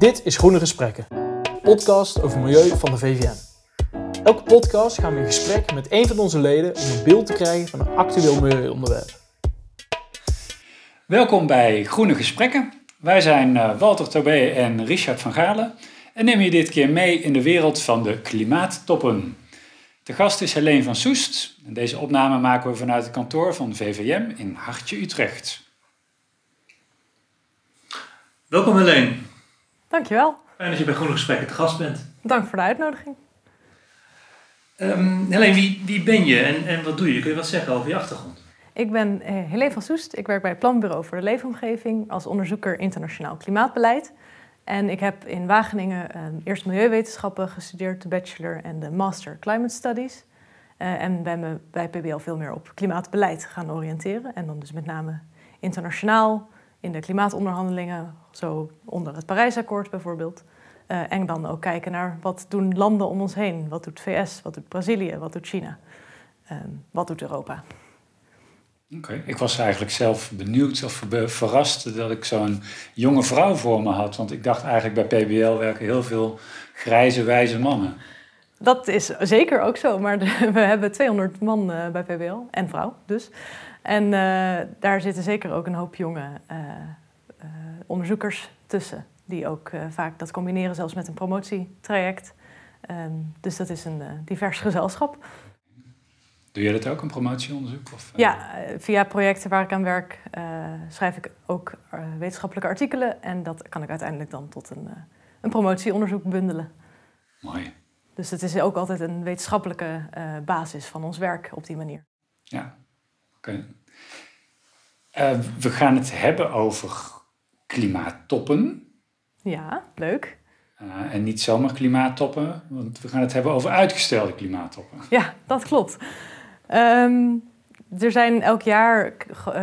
Dit is Groene Gesprekken, podcast over milieu van de VVN. Elke podcast gaan we in gesprek met een van onze leden om een beeld te krijgen van een actueel milieuonderwerp. Welkom bij Groene Gesprekken. Wij zijn eh, Walter Tobé en Richard van Galen en nemen je dit keer mee in de wereld van de klimaattoppen. De gast is Helene van Soest. En deze opname maken we vanuit het kantoor van VVM in Hartje Utrecht. Welkom Helene. Dankjewel. Fijn dat je bij Groene Gesprekken te gast bent. Dank voor de uitnodiging. Um, Helene, wie, wie ben je en, en wat doe je? Kun je wat zeggen over je achtergrond? Ik ben uh, Helene van Soest. Ik werk bij het Planbureau voor de Leefomgeving als onderzoeker internationaal klimaatbeleid. En ik heb in Wageningen uh, eerst milieuwetenschappen gestudeerd, de bachelor en de master climate studies. Uh, en ben me bij PBL veel meer op klimaatbeleid gaan oriënteren. En dan dus met name internationaal, in de klimaatonderhandelingen, zo onder het Parijsakkoord bijvoorbeeld. Uh, en dan ook kijken naar wat doen landen om ons heen. Wat doet VS, wat doet Brazilië, wat doet China, um, wat doet Europa. Oké, okay. ik was eigenlijk zelf benieuwd of verrast dat ik zo'n jonge vrouw voor me had. Want ik dacht eigenlijk bij PBL werken heel veel grijze, wijze mannen. Dat is zeker ook zo, maar de, we hebben 200 man uh, bij PBL en vrouw dus. En uh, daar zitten zeker ook een hoop jonge uh, onderzoekers tussen. Die ook vaak dat combineren zelfs met een promotietraject. Um, dus dat is een divers gezelschap. Doe je dat ook, een promotieonderzoek? Of, ja, via projecten waar ik aan werk schrijf ik ook wetenschappelijke artikelen. En dat kan ik uiteindelijk dan tot een, een promotieonderzoek bundelen. Mooi. Dus het is ook altijd een wetenschappelijke basis van ons werk op die manier. Ja. Uh, we gaan het hebben over klimaattoppen. Ja, leuk. Uh, en niet zomaar klimaattoppen, want we gaan het hebben over uitgestelde klimaattoppen. Ja, dat klopt. Um, er zijn elk jaar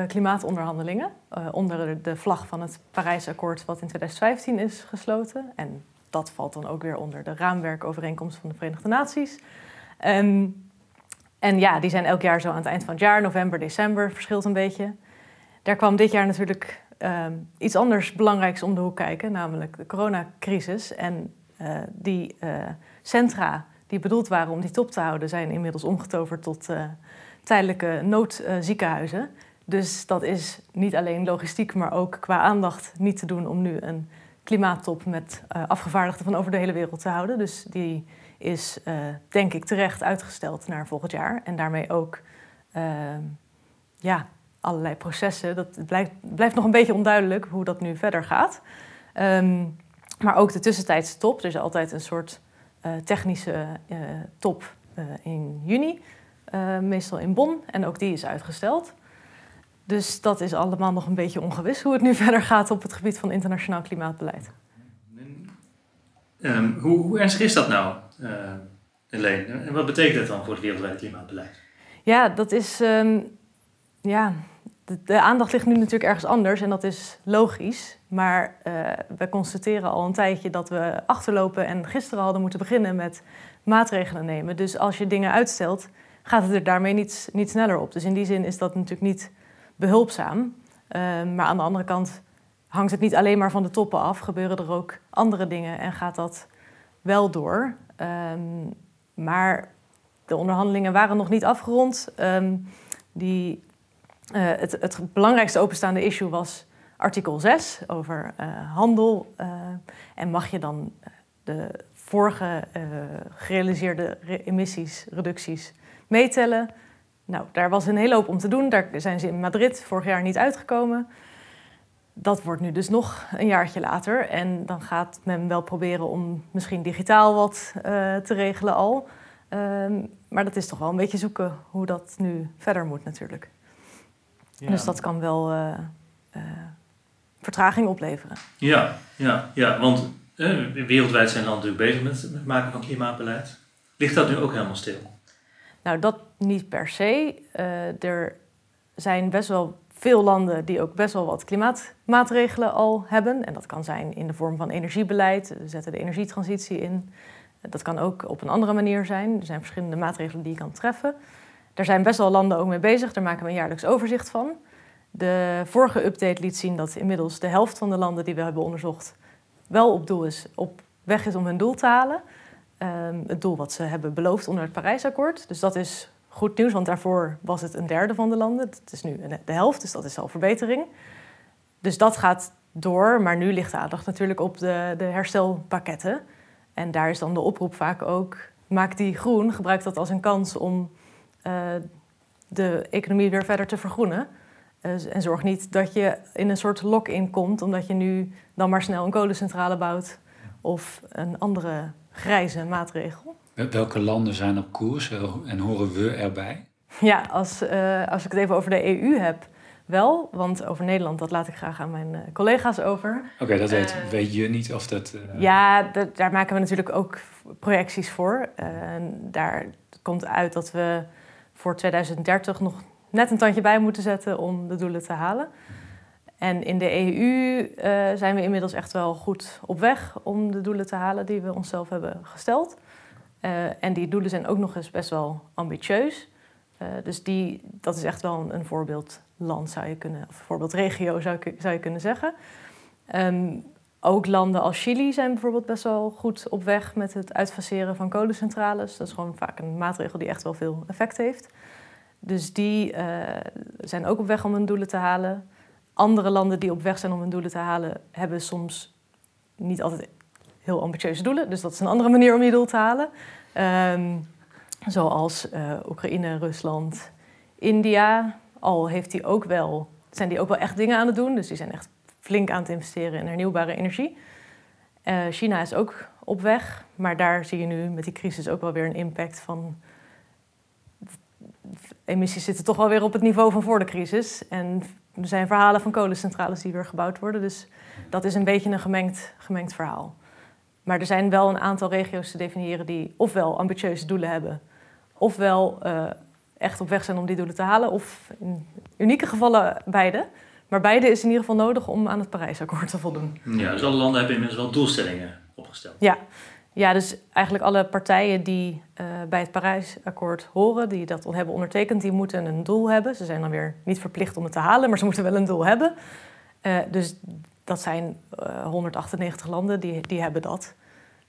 klimaatonderhandelingen uh, onder de vlag van het Parijsakkoord, wat in 2015 is gesloten. En dat valt dan ook weer onder de raamwerkovereenkomst van de Verenigde Naties. Um, en ja, die zijn elk jaar zo aan het eind van het jaar, november, december, verschilt een beetje. Daar kwam dit jaar natuurlijk um, iets anders belangrijks om de hoek kijken, namelijk de coronacrisis. En uh, die uh, centra die bedoeld waren om die top te houden, zijn inmiddels omgetoverd tot uh, tijdelijke noodziekenhuizen. Dus dat is niet alleen logistiek, maar ook qua aandacht niet te doen om nu een klimaattop met afgevaardigden van over de hele wereld te houden. Dus die is uh, denk ik terecht uitgesteld naar volgend jaar. En daarmee ook uh, ja, allerlei processen. Dat blijft, blijft nog een beetje onduidelijk hoe dat nu verder gaat. Um, maar ook de tussentijdse top. Er is altijd een soort uh, technische top in juni. meestal in Bonn. En ook die is uitgesteld. Dus dat is allemaal nog een beetje ongewis hoe het nu verder gaat op het gebied van internationaal klimaatbeleid. Um, hoe, hoe ernstig is dat nou? Helene. En wat betekent dat dan voor het wereldwijde klimaatbeleid? Ja, dat is. Um, ja, de, aandacht ligt nu natuurlijk ergens anders en dat is logisch. Maar uh, we constateren al een tijdje dat we achterlopen en gisteren hadden moeten beginnen met maatregelen nemen. Dus als je dingen uitstelt, gaat het er daarmee niet, niet sneller op. Dus in die zin is dat natuurlijk niet behulpzaam. Uh, maar aan de andere kant hangt het niet alleen maar van de toppen af. Gebeuren er ook andere dingen en gaat dat wel door. Um, maar de onderhandelingen waren nog niet afgerond. Um, die, uh, het, belangrijkste openstaande issue was artikel 6 over uh, handel. Uh, en mag je dan de vorige gerealiseerde re meetellen? Nou, daar was een hele hoop om te doen. Daar zijn ze in Madrid vorig jaar niet uitgekomen dat wordt nu dus nog een jaartje later. En dan gaat men wel proberen om misschien digitaal wat uh, te regelen al. Um, maar dat is toch wel een beetje zoeken hoe dat nu verder moet natuurlijk. Ja. Dus dat kan wel uh, uh, vertraging opleveren. Ja, ja, ja want wereldwijd zijn landen natuurlijk bezig met het maken van klimaatbeleid. Ligt dat nu ook helemaal stil? Nou, dat niet per se. er zijn best wel veel landen die ook best wel wat klimaatmaatregelen al hebben. En dat kan zijn in de vorm van energiebeleid. We zetten de energietransitie in. Dat kan ook op een andere manier zijn. Er zijn verschillende maatregelen die je kan treffen. Daar zijn best wel landen ook mee bezig. Daar maken we een jaarlijks overzicht van. De vorige update liet zien dat inmiddels de helft van de landen die we hebben onderzocht wel op, doel is, op weg is om hun doel te halen. Ehm, het doel wat ze hebben beloofd onder het Parijsakkoord. Dus dat is goed nieuws, want daarvoor was het een derde van de landen. Het is nu de helft, dus dat is al verbetering. Dus dat gaat door, maar nu ligt de aandacht natuurlijk op de, de herstelpakketten. En daar is dan de oproep vaak ook: maak die groen, gebruik dat als een kans om uh, de economie weer verder te vergroenen. Uh, en zorg niet dat je in een soort lock-in komt, omdat je nu dan maar snel een kolencentrale bouwt of een andere grijze maatregel. Welke landen zijn op koers en horen we erbij? Ja, als, uh, als ik het even over de EU heb, wel. Want over Nederland, dat laat ik graag aan mijn uh, collega's over. Oké, dat weet, uh, weet, je niet of dat... Ja, daar maken we natuurlijk ook projecties voor. daar komt uit dat we voor 2030 nog net een tandje bij moeten zetten om de doelen te halen. En in de EU zijn we inmiddels echt wel goed op weg om de doelen te halen die we onszelf hebben gesteld. En die doelen zijn ook nog eens best wel ambitieus. dus die, dat is echt wel een, een voorbeeldland, zou je kunnen, of voorbeeldregio zou, zou je kunnen zeggen. Um, ook landen als Chili zijn bijvoorbeeld best wel goed op weg met het uitfaseren van kolencentrales. Dat is gewoon vaak een maatregel die echt wel veel effect heeft. Dus die uh, zijn ook op weg om hun doelen te halen. Andere landen die op weg zijn om hun doelen te halen, hebben soms niet altijd heel ambitieuze doelen. Dus dat is een andere manier om je doel te halen. Um, zoals uh, Oekraïne, Rusland, India. Al heeft die ook wel, zijn die ook wel echt dingen aan het doen. Dus die zijn echt flink aan het investeren in hernieuwbare energie. Uh, China is ook op weg, maar daar zie je nu met die crisis ook wel weer een impact van. Emissies zitten toch wel weer op het niveau van voor de crisis. En er zijn verhalen van kolencentrales die weer gebouwd worden. Dus dat is een beetje een gemengd, gemengd verhaal. Maar er zijn wel een aantal regio's te definiëren die ofwel ambitieuze doelen hebben, ofwel uh, echt op weg zijn om die doelen te halen, of in unieke gevallen beide. Maar beide is in ieder geval nodig om aan het Parijsakkoord te voldoen. Ja, dus alle landen hebben inmiddels wel doelstellingen opgesteld. Ja, ja dus eigenlijk alle partijen die uh, bij het Parijsakkoord horen, die dat hebben ondertekend, die moeten een doel hebben. Ze zijn dan weer niet verplicht om het te halen, maar ze moeten wel een doel hebben. Uh, dus dat zijn uh, 198 landen, die, die hebben dat.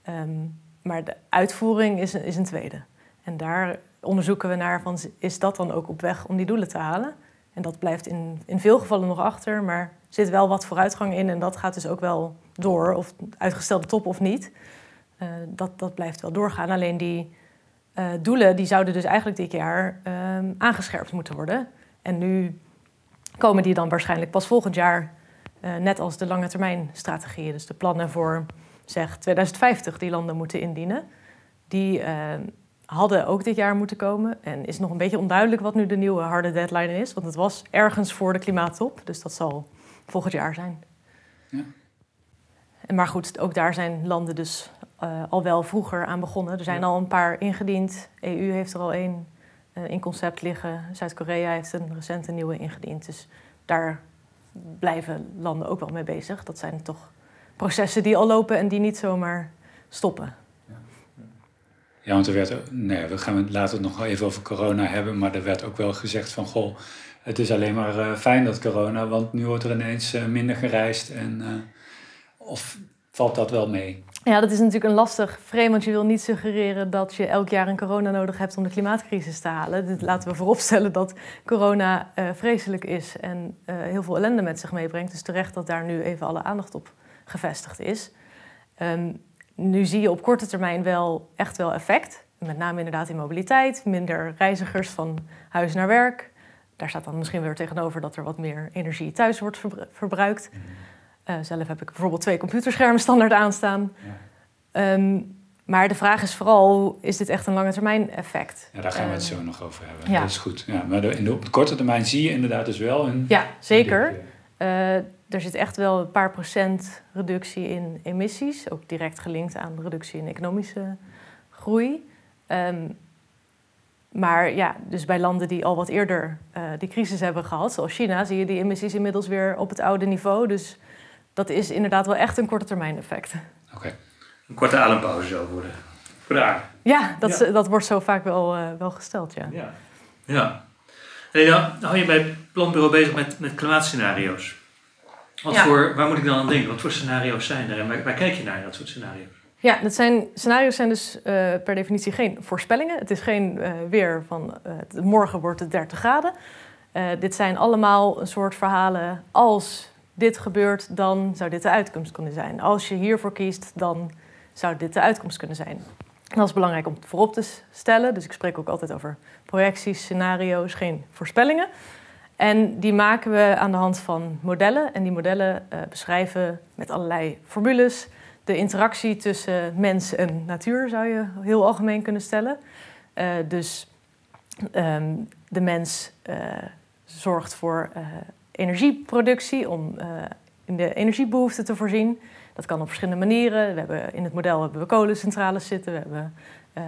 Um, maar de uitvoering is, is een tweede. En daar onderzoeken we naar van, is dat dan ook op weg om die doelen te halen? En dat blijft in, in veel gevallen nog achter, maar zit wel wat vooruitgang in en dat gaat dus ook wel door, of uitgestelde top of niet. Uh, dat, dat blijft wel doorgaan. Alleen die uh, doelen die zouden dus eigenlijk dit jaar uh, aangescherpt moeten worden. En nu komen die dan waarschijnlijk pas volgend jaar, uh, net als de lange termijn strategieën. Dus de plannen voor zeg 2050 die landen moeten indienen. Die hadden ook dit jaar moeten komen. En is nog een beetje onduidelijk wat nu de nieuwe harde deadline is. Want het was ergens voor de klimaattop. Dus dat zal volgend jaar zijn. Ja. En maar goed, ook daar zijn landen dus uh, al wel vroeger aan begonnen. Er zijn ja. al een paar ingediend. EU heeft er al één in concept liggen. Zuid-Korea heeft een recente nieuwe ingediend. Dus daar blijven landen ook wel mee bezig. Dat zijn toch processen die al lopen en die niet zomaar stoppen. Ja, want er werd, nee, we gaan later het nog even over corona hebben, maar er werd ook wel gezegd van, goh, het is alleen maar uh, fijn dat corona, want nu wordt er ineens uh, minder gereisd. En, uh, of valt dat wel mee? Ja, dat is natuurlijk een lastig frame, want je wil niet suggereren dat je elk jaar een corona nodig hebt om de klimaatcrisis te halen. Laten we vooropstellen dat corona vreselijk is en heel veel ellende met zich meebrengt. Dus terecht dat daar nu even alle aandacht op gevestigd is. Um, nu zie je op korte termijn wel echt wel effect. Met name inderdaad in mobiliteit, minder reizigers van huis naar werk. Daar staat dan misschien weer tegenover dat er wat meer energie thuis wordt verbruikt. Uh, zelf heb ik bijvoorbeeld twee computerschermen standaard aanstaan. Ja. Um, maar de vraag is vooral, is dit echt een lange termijn effect? Ja, daar gaan we het zo nog over hebben. Ja. Dat is goed. Ja, maar in de, op de korte termijn zie je inderdaad dus wel een... Ja, zeker. Uh, er zit echt wel een paar procent reductie in emissies, ook direct gelinkt aan de reductie in economische groei. Um, maar ja, dus bij landen die al wat eerder uh, die crisis hebben gehad, zoals China, zie je die emissies inmiddels weer op het oude niveau. Dus dat is inderdaad wel echt een korte termijn effect. Oké. Okay. Een korte adempauze zo voor de, voor de aarde. Ja, dat, ja. dat wordt zo vaak wel, uh, wel gesteld, ja. Ja. ja. En dan hou je bij het planbureau bezig met, met klimaatscenario's. Wat Ja. voor, waar moet ik dan aan denken? Wat voor scenario's zijn er? En waar, waar kijk je naar, dat soort scenario's? Ja, dat zijn, scenario's zijn dus eh, per definitie geen voorspellingen. Het is geen eh, weer van eh, morgen wordt het 30 graden. Eh, dit zijn allemaal een soort verhalen. Als dit gebeurt, dan zou dit de uitkomst kunnen zijn. Als je hiervoor kiest, dan zou dit de uitkomst kunnen zijn. Dat is belangrijk om voorop te stellen. Dus ik spreek ook altijd over projecties, scenario's, geen voorspellingen. En die maken we aan de hand van modellen. En die modellen eh, beschrijven met allerlei formules de interactie tussen mens en natuur, zou je heel algemeen kunnen stellen. Eh, dus ehm, de mens eh, zorgt voor energieproductie om eh, in de energiebehoeften te voorzien. Dat kan op verschillende manieren. We hebben, in het model hebben we kolencentrales zitten, we hebben eh,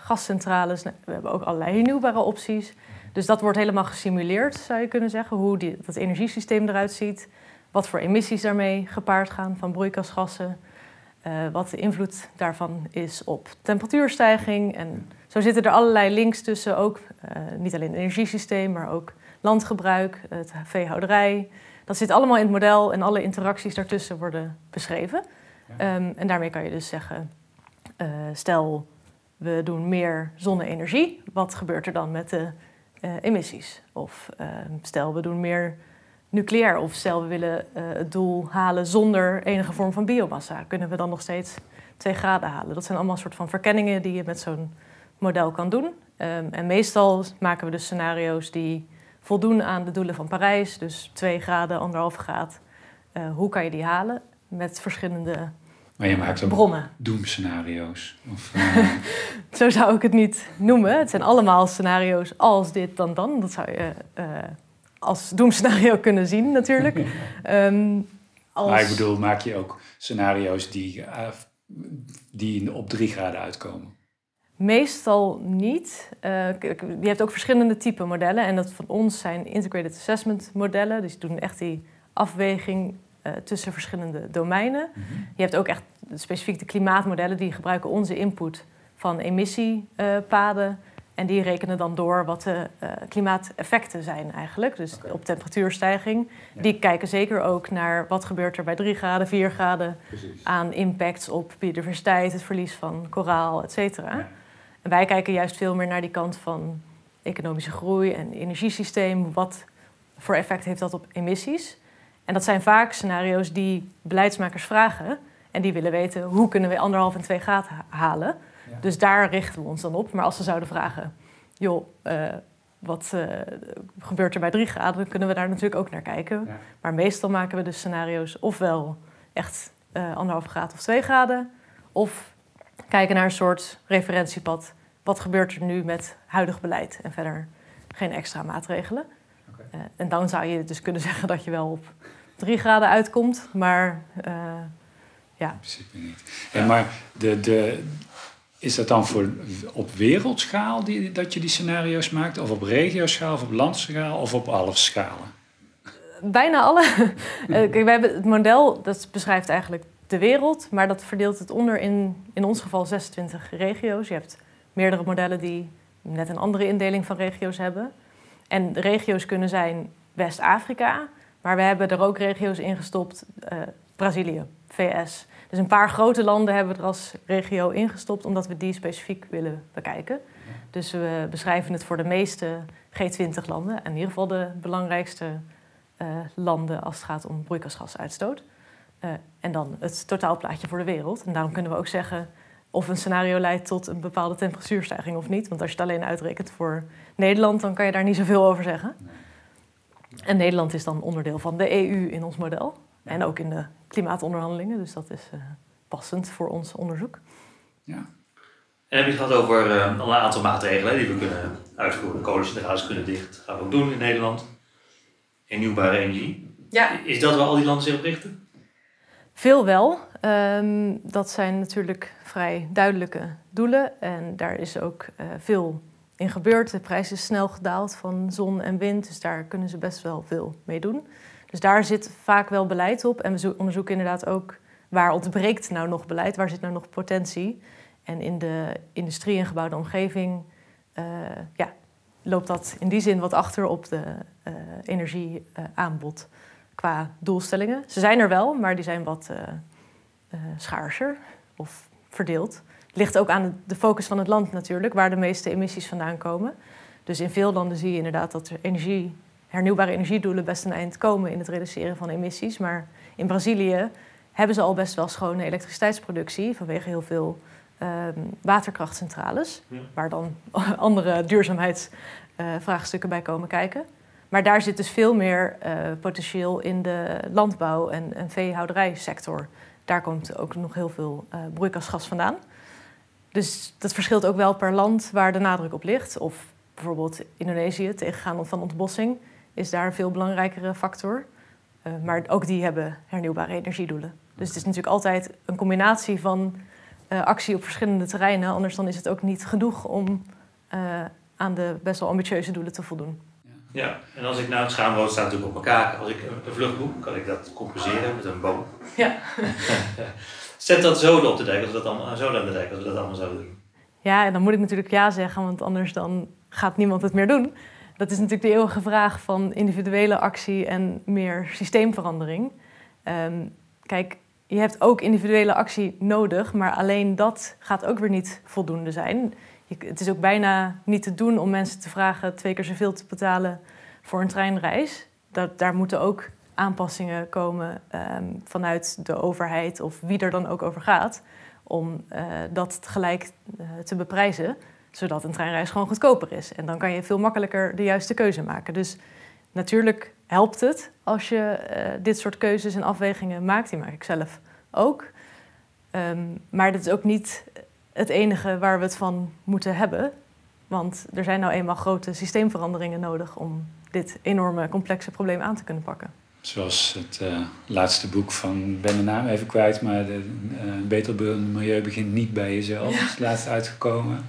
gascentrales, Nou, we hebben ook allerlei hernieuwbare opties. Dus dat wordt helemaal gesimuleerd, zou je kunnen zeggen, hoe die, dat energiesysteem eruit ziet. Wat voor emissies daarmee gepaard gaan van broeikasgassen. eh, wat de invloed daarvan is op temperatuurstijging. En zo zitten er allerlei links tussen, ook niet alleen het energiesysteem, maar ook landgebruik, het veehouderij. Dat zit allemaal in het model en alle interacties daartussen worden beschreven. Ja. Ehm, en daarmee kan je dus zeggen, eh, stel we doen meer zonne-energie, wat gebeurt er dan met de eh, emissies? Of ehm, stel we doen meer nucleair, of stel we willen eh, het doel halen zonder enige vorm van biomassa, kunnen we dan nog steeds 2 graden halen? Dat zijn allemaal soort van verkenningen die je met zo'n model kan doen. Ehm, en meestal maken we dus scenario's die voldoen aan de doelen van Parijs, dus 2 graden, anderhalf graad. Eh, hoe kan je die halen? Met verschillende Maar je maakt ook bronnen. doemscenario's. Of, eh, Zo zou ik het niet noemen. Het zijn allemaal scenario's als dit dan dan. Dat zou je eh, als doemscenario kunnen zien natuurlijk. Ehm, als... Maar ik bedoel, maak je ook scenario's die, die op drie graden uitkomen? Meestal niet. Eh, je hebt ook verschillende type modellen. En dat van ons zijn integrated assessment modellen. Dus die doen echt die afweging eh, tussen verschillende domeinen. Je hebt ook echt specifiek de klimaatmodellen. Die gebruiken onze input van emissiepaden. en die rekenen dan door wat de eh, klimaateffecten zijn eigenlijk. Dus op temperatuurstijging. Ja. Die kijken zeker ook naar wat gebeurt er bij 3 graden, 4 graden... Precies. aan impacts op biodiversiteit, het verlies van koraal, et cetera. Ja. En wij kijken juist veel meer naar die kant van economische groei en energiesysteem. Wat voor effect heeft dat op emissies? En dat zijn vaak scenario's die beleidsmakers vragen. En die willen weten hoe kunnen we anderhalf en twee graden ha- halen. Ja. Dus daar richten we ons dan op. Maar als ze zouden vragen, joh, eh, wat eh, gebeurt er bij drie graden? Dan kunnen we daar natuurlijk ook naar kijken. Ja. Maar meestal maken we de scenario's ofwel echt eh anderhalf graad of twee graden. Of kijken naar een soort referentiepad. Wat gebeurt er nu met huidig beleid? En verder geen extra maatregelen. Eh, en dan zou je dus kunnen zeggen dat je wel op drie graden uitkomt. Maar eh, In principe niet. En maar de, de, is dat dan voor, op wereldschaal die, dat je die scenario's maakt? Of op regioschaal, of op landschaal, of op alle schalen? bijna alle. Eh, kijk, hebben het model dat beschrijft eigenlijk de wereld. Maar dat verdeelt het onder in, in ons geval 26 regio's. Je hebt meerdere modellen die net een andere indeling van regio's hebben. En regio's kunnen zijn West-Afrika. Maar we hebben er ook regio's in gestopt. eh, Brazilië, VS. Dus een paar grote landen hebben we er als regio ingestopt, omdat we die specifiek willen bekijken. Dus we beschrijven het voor de meeste G20-landen, in ieder geval de belangrijkste eh, landen als het gaat om broeikasgasuitstoot. Eh, en dan het totaalplaatje voor de wereld. En daarom kunnen we ook zeggen of een scenario leidt tot een bepaalde temperatuurstijging of niet. Want als je het alleen uitrekent voor Nederland, dan kan je daar niet zoveel over zeggen. En Nederland is dan onderdeel van de EU in ons model. En ook in de klimaatonderhandelingen. Dus dat is eh, passend voor ons onderzoek. Ja. En heb je het gehad over eh, een aantal maatregelen die we kunnen uitvoeren. Kolencentrales kunnen dicht. Dat gaan we ook doen in Nederland. Hernieuwbare energie. Ja. Is dat waar al die landen zich op richten? Veel wel. Ehm, dat zijn natuurlijk vrij duidelijke doelen. En daar is ook eh, veel in gebeurd. De prijs is snel gedaald van zon en wind. Dus daar kunnen ze best wel veel mee doen. Dus daar zit vaak wel beleid op. En we zo- onderzoeken inderdaad ook waar ontbreekt nou nog beleid. Waar zit nou nog potentie? En in de industrie en gebouwde omgeving eh, ja, loopt dat in die zin wat achter op de eh, energieaanbod. Qua doelstellingen. Ze zijn er wel, maar die zijn wat uh, uh, schaarser of verdeeld. Ligt ook aan de focus van het land natuurlijk, waar de meeste emissies vandaan komen. Dus in veel landen zie je inderdaad dat er energie, hernieuwbare energiedoelen best een eind komen in het reduceren van emissies. Maar in Brazilië hebben ze al best wel schone elektriciteitsproductie vanwege heel veel um, waterkrachtcentrales, ja. waar dan andere duurzaamheidsvraagstukken uh, bij komen kijken. Maar daar zit dus veel meer uh, potentieel in de landbouw- en, veehouderijsector. Daar komt ook nog heel veel uh, broeikasgas vandaan. Dus dat verschilt ook wel per land waar de nadruk op ligt. Of bijvoorbeeld Indonesië, tegengaan van ontbossing, is daar een veel belangrijkere factor. Uh, maar ook die hebben hernieuwbare energiedoelen. Dus het is natuurlijk altijd een combinatie van actie op verschillende terreinen. Anders dan is het ook niet genoeg om aan de best wel ambitieuze doelen te voldoen. Ja, en als ik nou het schaamrood staat natuurlijk op elkaar. Als ik een vlucht boek, kan ik dat compenseren met een boom. Ja. Zet dat zo op de dijk, als we dat allemaal, zo aan de dijk, als we dat allemaal zouden doen. Ja, en dan moet ik natuurlijk ja zeggen, want anders dan gaat niemand het meer doen. Dat is natuurlijk de eeuwige vraag van individuele actie en meer systeemverandering. Um, kijk, je hebt ook individuele actie nodig, maar alleen dat gaat ook weer niet voldoende zijn. Het is ook bijna niet te doen om mensen te vragen twee keer zoveel te betalen voor een treinreis. Dat, daar moeten ook aanpassingen komen um, vanuit de overheid of wie er dan ook over gaat, om uh, dat gelijk uh, te beprijzen, zodat een treinreis gewoon goedkoper is. En dan kan je veel makkelijker de juiste keuze maken. Dus natuurlijk helpt het als je uh, dit soort keuzes en afwegingen maakt. Die maak ik zelf ook. Um, maar dat is ook niet het enige waar we het van moeten hebben. Want er zijn nou eenmaal grote systeemveranderingen nodig om dit enorme complexe probleem aan te kunnen pakken. Zoals het uh, laatste boek van, ben de naam even kwijt, maar de, uh, Beter Milieu begint niet bij jezelf. Ja. is laatst uitgekomen.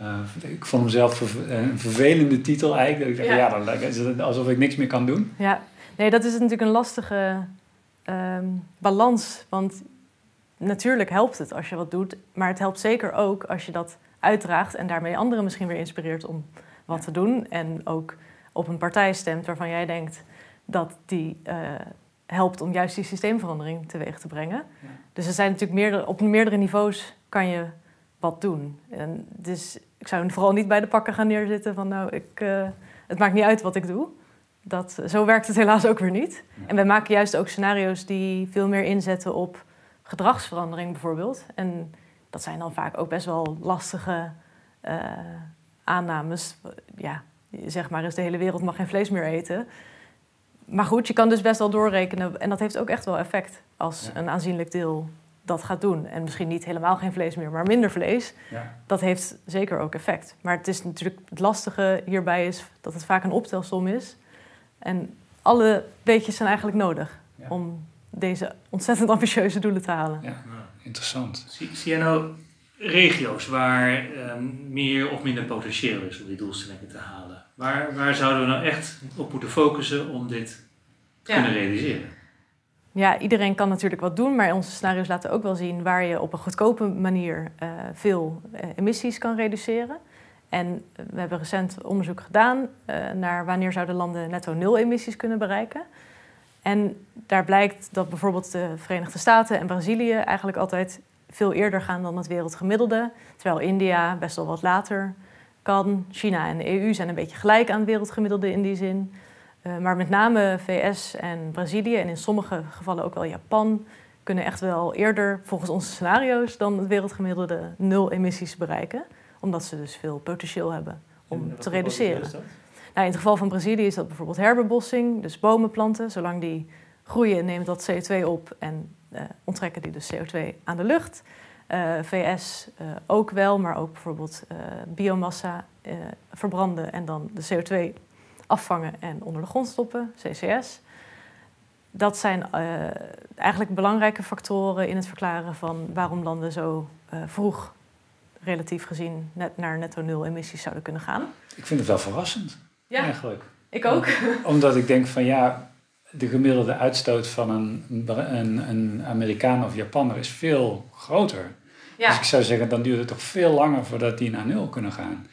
Uh, ik vond hem zelf een vervelende titel eigenlijk. Ik dacht, ja, ja dan lijkt het alsof ik niks meer kan doen. Ja, nee, dat is natuurlijk een lastige um, balans. Want natuurlijk helpt het als je wat doet, maar het helpt zeker ook als je dat uitdraagt en daarmee anderen misschien weer inspireert om wat ja. te doen. En ook op een partij stemt waarvan jij denkt dat die uh, helpt om juist die systeemverandering teweeg te brengen. Ja. Dus er zijn natuurlijk meerdere, op meerdere niveaus kan je wat doen. En dus ik zou vooral niet bij de pakken gaan neerzitten van nou, ik, uh, het maakt niet uit wat ik doe. Dat, zo werkt het helaas ook weer niet. Ja. En wij maken juist ook scenario's die veel meer inzetten op gedragsverandering bijvoorbeeld. En dat zijn dan vaak ook best wel lastige uh, aannames. Ja, zeg maar eens de hele wereld mag geen vlees meer eten. Maar goed, je kan dus best wel doorrekenen. En dat heeft ook echt wel effect als ja. een aanzienlijk deel dat gaat doen. En misschien niet helemaal geen vlees meer, maar minder vlees. Ja. Dat heeft zeker ook effect. Maar het is natuurlijk het lastige hierbij is dat het vaak een optelsom is. En alle beetjes zijn eigenlijk nodig ja. om deze ontzettend ambitieuze doelen te halen. Ja, interessant. Zie, zie jij nou regio's waar um, meer of minder potentieel is om die doelstellingen te halen? Waar, waar zouden we nou echt op moeten focussen om dit te ja. kunnen realiseren? Ja, iedereen kan natuurlijk wat doen, maar onze scenario's laten ook wel zien waar je op een goedkope manier uh, veel uh, emissies kan reduceren. En we hebben recent onderzoek gedaan uh, naar wanneer zouden landen netto nul emissies kunnen bereiken. En daar blijkt dat bijvoorbeeld de Verenigde Staten en Brazilië eigenlijk altijd veel eerder gaan dan het wereldgemiddelde. Terwijl India best wel wat later kan. China en de EU zijn een beetje gelijk aan het wereldgemiddelde in die zin. Uh, maar met name VS en Brazilië en in sommige gevallen ook wel Japan kunnen echt wel eerder volgens onze scenario's dan het wereldgemiddelde nul emissies bereiken. Omdat ze dus veel potentieel hebben om te reduceren. Nou, in het geval van Brazilië is dat bijvoorbeeld herbebossing, dus bomen planten. Zolang die groeien neemt dat CO2 op en uh, onttrekken die dus CO2 aan de lucht. Uh, VS uh, ook wel, maar ook bijvoorbeeld biomassa verbranden en dan de CO2 afvangen en onder de grond stoppen, CCS. Dat zijn eigenlijk belangrijke factoren in het verklaren van waarom landen zo vroeg relatief gezien net naar netto nul emissies zouden kunnen gaan. Ik vind het wel verrassend. Ja, eigenlijk. Ik ook. Omdat ik denk van ja, de gemiddelde uitstoot van een, een, een Amerikaan of Japaner is veel groter. Ja. Dus ik zou zeggen, dan duurt het toch veel langer voordat die naar nul kunnen gaan.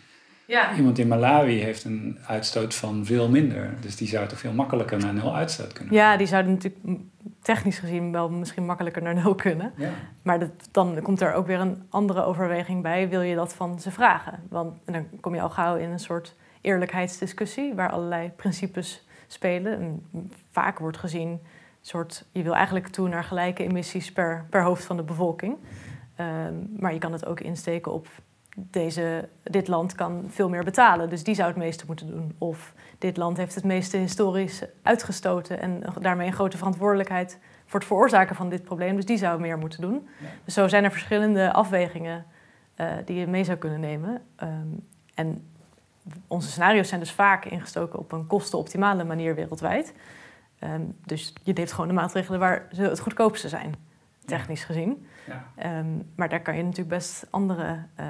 Ja. Iemand in Malawi heeft een uitstoot van veel minder. Dus die zou toch veel makkelijker naar nul uitstoot kunnen. ja, die zouden natuurlijk technisch gezien wel misschien makkelijker naar nul kunnen. Ja. Maar dat, dan komt er ook weer een andere overweging bij. Wil je dat van ze vragen? Want en dan kom je al gauw in een soort eerlijkheidsdiscussie... waar allerlei principes spelen. En vaak wordt gezien... Soort, je wil eigenlijk toe naar gelijke emissies per, per hoofd van de bevolking. Ehm, maar je kan het ook insteken op deze, dit land kan veel meer betalen. Dus die zou het meeste moeten doen. Of dit land heeft het meeste historisch uitgestoten en daarmee een grote verantwoordelijkheid voor het veroorzaken van dit probleem. Dus die zou meer moeten doen. Ja. Dus zo zijn er verschillende afwegingen eh, die je mee zou kunnen nemen. Ehm, en onze scenario's zijn dus vaak ingestoken op een kostenoptimale manier wereldwijd. Ehm, dus je neemt gewoon de maatregelen waar ze het goedkoopste zijn, technisch gezien. Ja. Ehm, maar daar kan je natuurlijk best andere eh,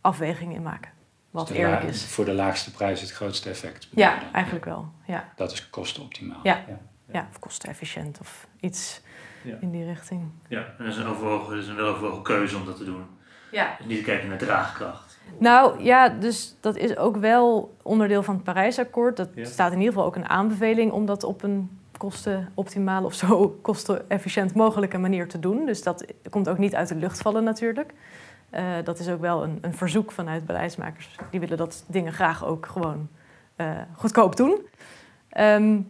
afwegingen in maken. Wat Dus eerlijk is. Voor de laagste prijs het grootste effect. Ja, dan? eigenlijk wel. Ja, Dat is kostenoptimaal. Ja. ja of kostenefficiënt of iets Ja. in die richting. Ja, en dat is een, overwogen, dat is een weloverwogen keuze om dat te doen. Ja. Dus niet te kijken naar draagkracht. Nou ja, dus dat is ook wel onderdeel van het Parijsakkoord. Dat Ja. staat in ieder geval ook een aanbeveling om dat op een kostenoptimale of zo kostenefficiënt mogelijke manier te doen. Dus dat komt ook niet uit de lucht vallen natuurlijk. Eh, dat is ook wel een, een verzoek vanuit beleidsmakers. Die willen dat dingen graag ook gewoon eh, goedkoop doen. Ehm,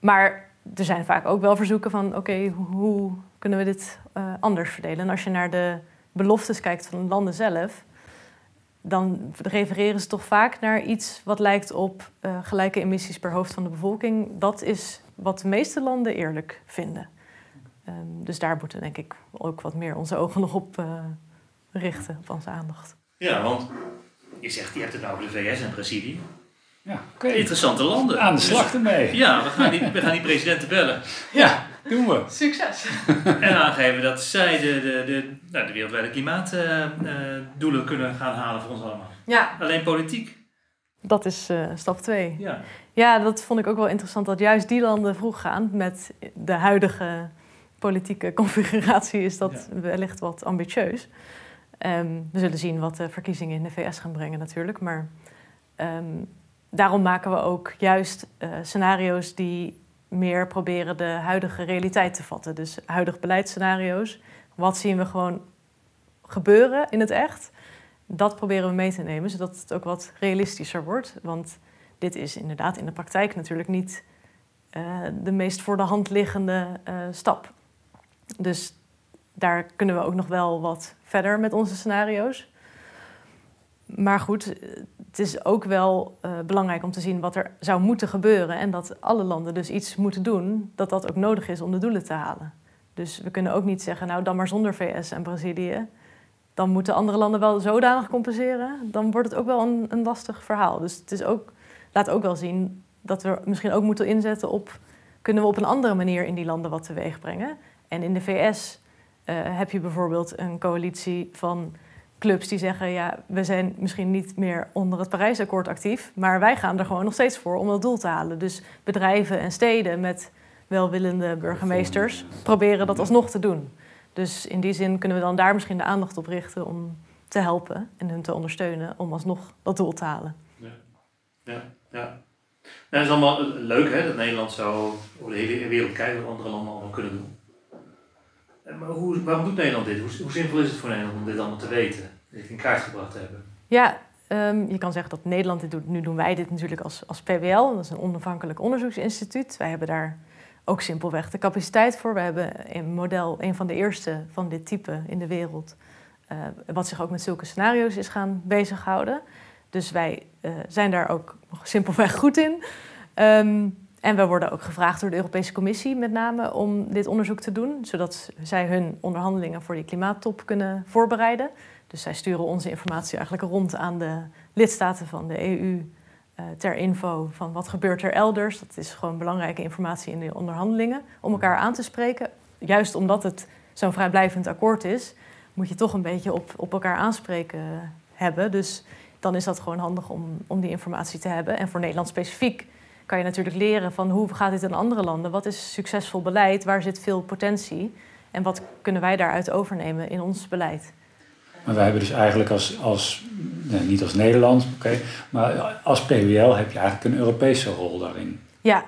maar er zijn vaak ook wel verzoeken van... oké, hoe kunnen we dit eh, anders verdelen? En als je naar de beloftes kijkt van de landen zelf... dan refereren ze toch vaak naar iets wat lijkt op eh, gelijke emissies per hoofd van de bevolking. Dat is wat de meeste landen eerlijk vinden. Ehm, dus daar moeten denk ik ook wat meer onze ogen nog op eh, richten, op onze aandacht. Ja, want je zegt, je hebt het nou over de VS en Brazilië. Ja. Interessante landen. Aan de slag ermee. Dus- ja, we gaan, die, we gaan die presidenten bellen. Ja, doen we. Succes! En aangeven dat zij de, de, de, nou, de wereldwijde klimaatdoelen kunnen gaan halen voor ons allemaal. Ja, Alleen politiek. dat is eh, stap twee. Ja. Ja, dat vond ik ook wel interessant dat juist die landen vroeg gaan. Met de huidige politieke configuratie is dat wellicht wat ambitieus. Ehm, we zullen zien wat de verkiezingen in de VS gaan brengen natuurlijk. Maar ehm, daarom maken we ook juist eh, scenario's die meer proberen de huidige realiteit te vatten. Dus huidig beleidsscenario's. Wat zien we gewoon gebeuren in het echt? Dat proberen we mee te nemen, zodat het ook wat realistischer wordt. Want dit is inderdaad in de praktijk natuurlijk niet eh, de meest voor de hand liggende eh, stap. Dus daar kunnen we ook nog wel wat verder met onze scenario's. Maar goed, het is ook wel eh, belangrijk om te zien wat er zou moeten gebeuren. En dat alle landen dus iets moeten doen, dat dat ook nodig is om de doelen te halen. Dus we kunnen ook niet zeggen, nou dan maar zonder VS en Brazilië. Dan moeten andere landen wel zodanig compenseren. Dan wordt het ook wel een, een lastig verhaal. Dus het is ook, laat ook wel zien dat we misschien ook moeten inzetten op... kunnen we op een andere manier in die landen wat teweeg brengen. En in de VS eh, heb je bijvoorbeeld een coalitie van clubs die zeggen... ja, we zijn misschien niet meer onder het Parijsakkoord actief... maar wij gaan er gewoon nog steeds voor om dat doel te halen. Dus bedrijven en steden met welwillende burgemeesters... proberen dat alsnog te doen. Dus in die zin kunnen we dan daar misschien de aandacht op richten... om te helpen en hun te ondersteunen om alsnog dat doel te halen. Ja, ja. Nou, dat is allemaal leuk hè, dat Nederland zo over de hele wereld kijkt wat andere landen allemaal kunnen doen. Maar hoe, waarom doet Nederland dit? Hoe, hoe zinvol is het voor Nederland om dit allemaal te weten? In kaart gebracht hebben? Ja, ehm, je kan zeggen dat Nederland dit doet. Nu doen wij dit natuurlijk als, als PWL. Dat is een onafhankelijk onderzoeksinstituut. Wij hebben daar ook simpelweg de capaciteit voor. We hebben een model, een van de eerste van dit type in de wereld... eh, wat zich ook met zulke scenario's is gaan bezighouden. Dus wij eh, zijn daar ook simpelweg goed in. Ehm, en we worden ook gevraagd door de Europese Commissie met name om dit onderzoek te doen, zodat zij hun onderhandelingen voor die klimaattop kunnen voorbereiden. Dus zij sturen onze informatie eigenlijk rond aan de lidstaten van de EU eh, ter info van wat gebeurt er elders. Dat is gewoon belangrijke informatie in de onderhandelingen om elkaar aan te spreken. Juist omdat het zo'n vrijblijvend akkoord is, moet je toch een beetje op, op elkaar aanspreken hebben. Dus dan is dat gewoon handig om, om die informatie te hebben. En voor Nederland specifiek kan je natuurlijk leren van hoe gaat dit in andere landen? Wat is succesvol beleid? Waar zit veel potentie? En wat kunnen wij daaruit overnemen in ons beleid? Maar wij hebben dus eigenlijk als, als niet als Nederland, oké, maar als PWL heb je eigenlijk een Europese rol daarin. Ja,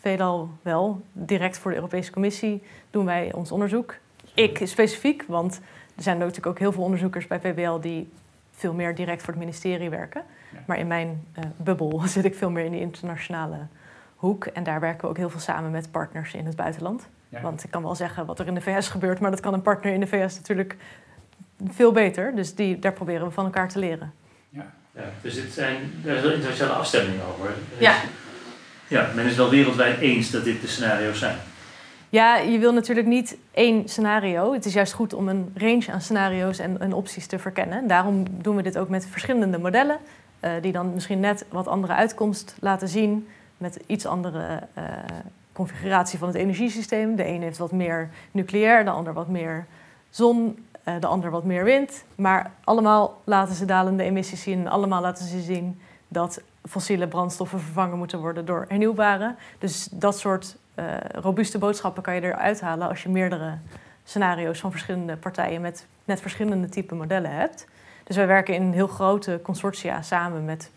veelal wel. Direct voor de Europese Commissie doen wij ons onderzoek. Ik specifiek, want er zijn natuurlijk ook heel veel onderzoekers bij PBL die veel meer direct voor het ministerie werken. Ja. Maar in mijn eh, bubbel zit ik veel meer in die internationale hoek. En daar werken we ook heel veel samen met partners in het buitenland. Ja. Want ik kan wel zeggen wat er in de VS gebeurt, maar dat kan een partner in de VS natuurlijk veel beter. Dus die, daar proberen we van elkaar te leren. Ja, dus dit zijn, er is wel internationale afstemmingen over. Er is- Ja. Ja, men is wel wereldwijd eens dat dit de scenario's zijn. Ja, je wil natuurlijk niet één scenario. Het is juist goed om een range aan scenario's en, en opties te verkennen. Daarom doen we dit ook met verschillende modellen, eh, die dan misschien net wat andere uitkomst laten zien, met iets andere eh, configuratie van het energiesysteem. De een heeft wat meer nucleair, de ander wat meer zon, de ander wat meer wind. Maar allemaal laten ze dalende emissies zien, allemaal laten ze zien dat fossiele brandstoffen vervangen moeten worden door hernieuwbare. Dus dat soort eh, robuuste boodschappen kan je eruit halen als je meerdere scenario's van verschillende partijen met net verschillende type modellen hebt. Dus wij werken in heel grote consortia samen met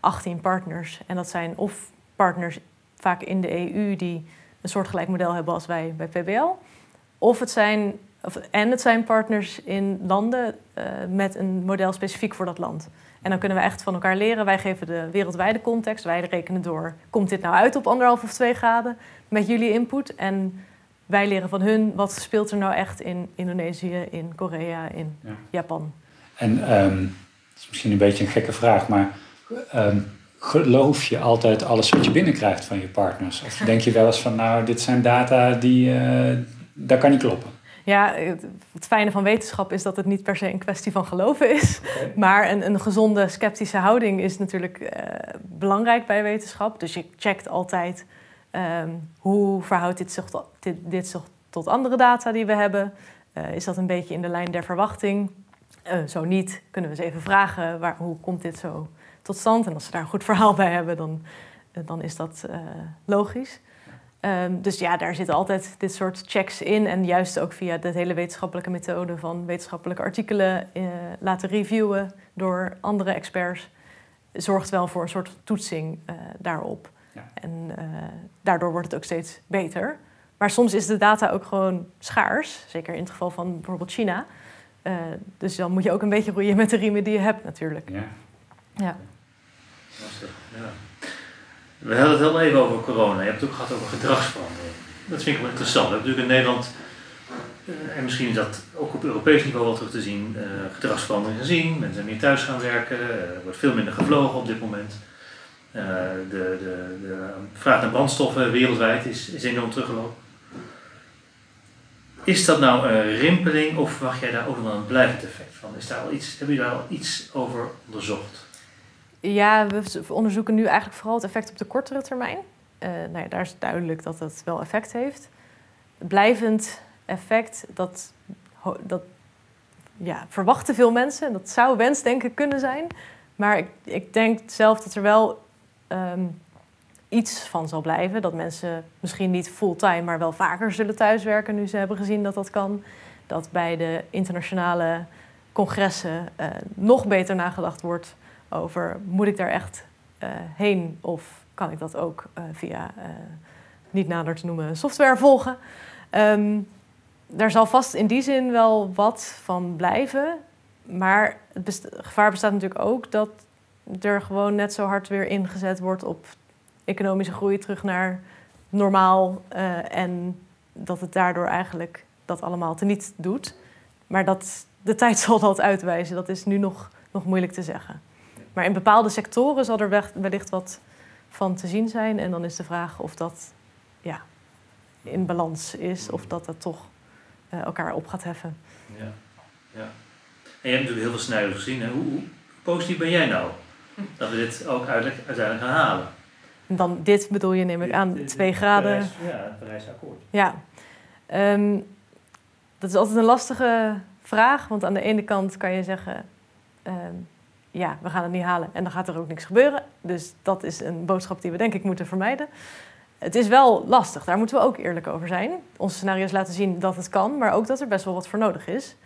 18 partners. En dat zijn of partners vaak in de EU die een soortgelijk model hebben als wij bij PBL. Of het zijn, of, en het zijn partners in landen eh, met een model specifiek voor dat land. En dan kunnen we echt van elkaar leren. Wij geven de wereldwijde context. Wij rekenen door, komt dit nou uit op anderhalf of twee graden met jullie input? En wij leren van hun, wat speelt er nou echt in Indonesië, in Korea, in Ja. Japan? En ehm, het is misschien een beetje een gekke vraag, maar ehm, geloof je altijd alles wat je binnenkrijgt van je partners? Of denk je wel eens van, nou, dit zijn data die, eh dat kan niet kloppen? Ja, het, fijne van wetenschap is dat het niet per se een kwestie van geloven is. Maar een, een gezonde sceptische houding is natuurlijk eh, belangrijk bij wetenschap. Dus je checkt altijd ehm, hoe verhoudt dit zich, tot, dit, dit zich tot andere data die we hebben. Eh, is dat een beetje in de lijn der verwachting? Eh, zo niet, kunnen we eens even vragen waar, hoe komt dit zo tot stand? En als ze daar een goed verhaal bij hebben, dan, dan is dat logisch. Ehm, dus ja, daar zitten altijd dit soort checks in. En juist ook via de hele wetenschappelijke methode van wetenschappelijke artikelen eh, laten reviewen door andere experts. Zorgt wel voor een soort toetsing eh, daarop. Ja. En eh, daardoor wordt het ook steeds beter. Maar soms is de data ook gewoon schaars. Zeker in het geval van bijvoorbeeld China. Dus dan moet je ook een beetje roeien met de riemen die je hebt natuurlijk. Ja. Ja. Lastig, ja. We hadden het heel even over corona. Je hebt het ook gehad over gedragsverandering. Dat vind ik wel interessant. We hebben natuurlijk in Nederland, eh, en misschien is dat ook op Europees niveau wel terug te zien, eh, gedragsverandering gezien. Mensen zijn meer thuis gaan werken, eh, er wordt veel minder gevlogen op dit moment. Eh, de, de, de vraag naar brandstoffen wereldwijd is, is enorm teruggelopen. Is dat nou een rimpeling of verwacht jij daar ook nog een blijvend effect van? Is daar al iets, hebben jullie daar al iets over onderzocht? Ja, we onderzoeken nu eigenlijk vooral het effect op de kortere termijn. Eh, nou ja, daar is duidelijk dat dat wel effect heeft. Blijvend effect, dat, dat ja, verwachten veel mensen. Dat zou wensdenken kunnen zijn. Maar ik, ik denk zelf dat er wel ehm, iets van zal blijven. Dat mensen misschien niet fulltime, maar wel vaker zullen thuiswerken... nu ze hebben gezien dat dat kan. Dat bij de internationale congressen eh, nog beter nagedacht wordt over moet ik daar echt eh, heen of kan ik dat ook eh, via eh, niet nader te noemen software volgen. Ehm, daar zal vast in die zin wel wat van blijven. Maar het gevaar bestaat natuurlijk ook dat er gewoon net zo hard weer ingezet wordt op economische groei terug naar normaal. en dat het daardoor eigenlijk dat allemaal teniet doet. Maar dat, de tijd zal dat uitwijzen. Dat is nu nog, nog moeilijk te zeggen. Maar in bepaalde sectoren zal er wellicht wat van te zien zijn. En dan is de vraag of dat ja, in balans is. Of dat het toch eh, elkaar op gaat heffen. Ja. ja. En je hebt natuurlijk heel veel scenario's gezien. Hè? Hoe, hoe positief ben jij nou? Dat we dit ook uiteindelijk, gaan halen. En dan dit bedoel je, neem ik aan, Dit- dit- twee dit graden. Parijs- ja, het Parijse akkoord. Ja, Ehm, dat is altijd een lastige vraag. Want aan de ene kant kan je zeggen, ehm, ja, we gaan het niet halen en dan gaat er ook niks gebeuren. Dus dat is een boodschap die we denk ik moeten vermijden. Het is wel lastig, daar moeten we ook eerlijk over zijn. Onze scenario's laten zien dat het kan, maar ook dat er best wel wat voor nodig is.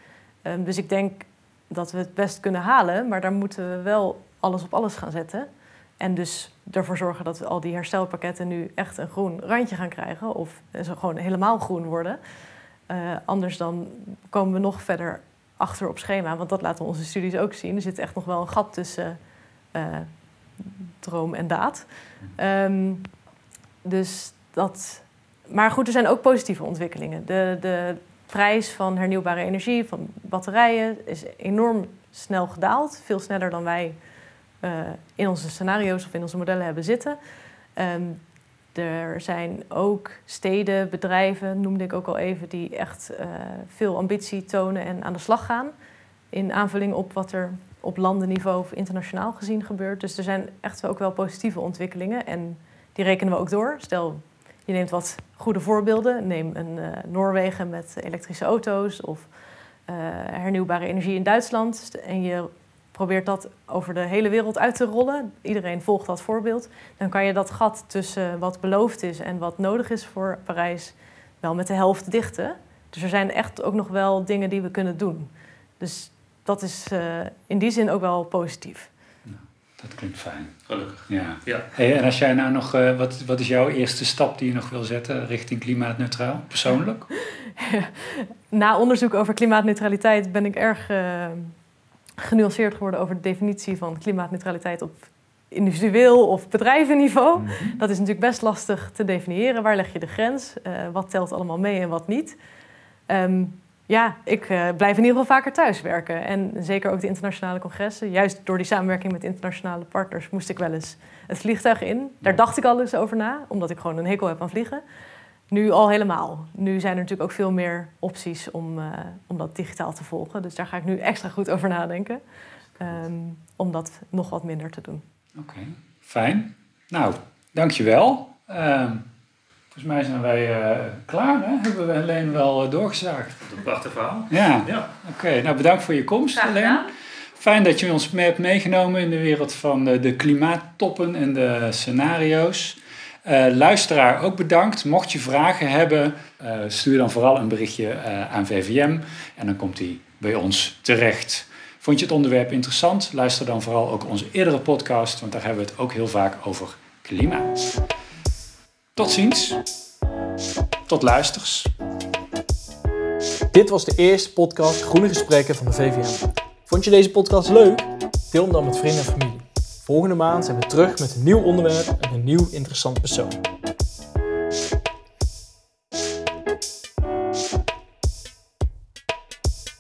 Ehm, dus ik denk dat we het best kunnen halen, maar daar moeten we wel alles op alles gaan zetten. En dus ervoor zorgen dat al die herstelpakketten nu echt een groen randje gaan krijgen. Of ze gewoon helemaal groen worden. Uh, anders dan komen we nog verder achter op schema. Want dat laten onze studies ook zien. Er zit echt nog wel een gat tussen uh, droom en daad. Um, dus dat. Maar goed, er zijn ook positieve ontwikkelingen. De, de prijs van hernieuwbare energie, van batterijen, is enorm snel gedaald. Veel sneller dan wij uh, in onze scenario's of in onze modellen hebben zitten. Um, er zijn ook steden, bedrijven, noemde ik ook al even, die echt uh, veel ambitie tonen en aan de slag gaan. In aanvulling op wat er op landenniveau of internationaal gezien gebeurt. Dus er zijn echt ook wel positieve ontwikkelingen en die rekenen we ook door. Stel, je neemt wat goede voorbeelden. Neem een uh, Noorwegen met elektrische auto's of uh, hernieuwbare energie in Duitsland. En je probeert dat over de hele wereld uit te rollen. Iedereen volgt dat voorbeeld. Dan kan je dat gat tussen wat beloofd is en wat nodig is voor Parijs wel met de helft dichten. Dus er zijn echt ook nog wel dingen die we kunnen doen. Dus dat is uh, in die zin ook wel positief. dat klinkt fijn. Gelukkig. Ja. Ja. Hey, en als jij nou nog, uh, wat, wat is jouw eerste stap die je nog wil zetten richting klimaatneutraal, persoonlijk? Na onderzoek over klimaatneutraliteit ben ik erg uh, genuanceerd geworden over de definitie van klimaatneutraliteit op individueel of bedrijvenniveau. Mm -hmm. Dat is natuurlijk best lastig te definiëren. Waar leg je de grens? Uh, wat telt allemaal mee en wat niet? Um, ja, ik uh, blijf in ieder geval vaker thuiswerken. En zeker ook de internationale congressen. Juist door die samenwerking met internationale partners moest ik wel eens het vliegtuig in. Daar dacht ik al eens over na, omdat ik gewoon een hekel heb aan vliegen. Nu al helemaal. Nu zijn er natuurlijk ook veel meer opties om, uh, om dat digitaal te volgen. Dus daar ga ik nu extra goed over nadenken. Um, om dat nog wat minder te doen. Oké, okay. fijn. Nou, dankjewel. Uh, volgens mij zijn wij uh, klaar. Hè? Hebben we Helene wel uh, doorgezaagd. Een prachtig verhaal. Ja, Ja. oké. Nou, bedankt voor je komst, Helene. Fijn dat je ons mee hebt meegenomen in de wereld van de, de klimaattoppen en de scenario's. Uh, luisteraar, ook bedankt. Mocht je vragen hebben, uh, stuur dan vooral een berichtje uh, aan VVM en dan komt die bij ons terecht. Vond je het onderwerp interessant? Luister dan vooral ook onze eerdere podcast, want daar hebben we het ook heel vaak over klimaat. Tot ziens. Tot luisters. Dit was de eerste podcast Groene Gesprekken van de VVM. Vond je deze podcast leuk? Deel hem dan met vrienden en familie. Volgende maand zijn we terug met een nieuw onderwerp en een nieuw interessant persoon.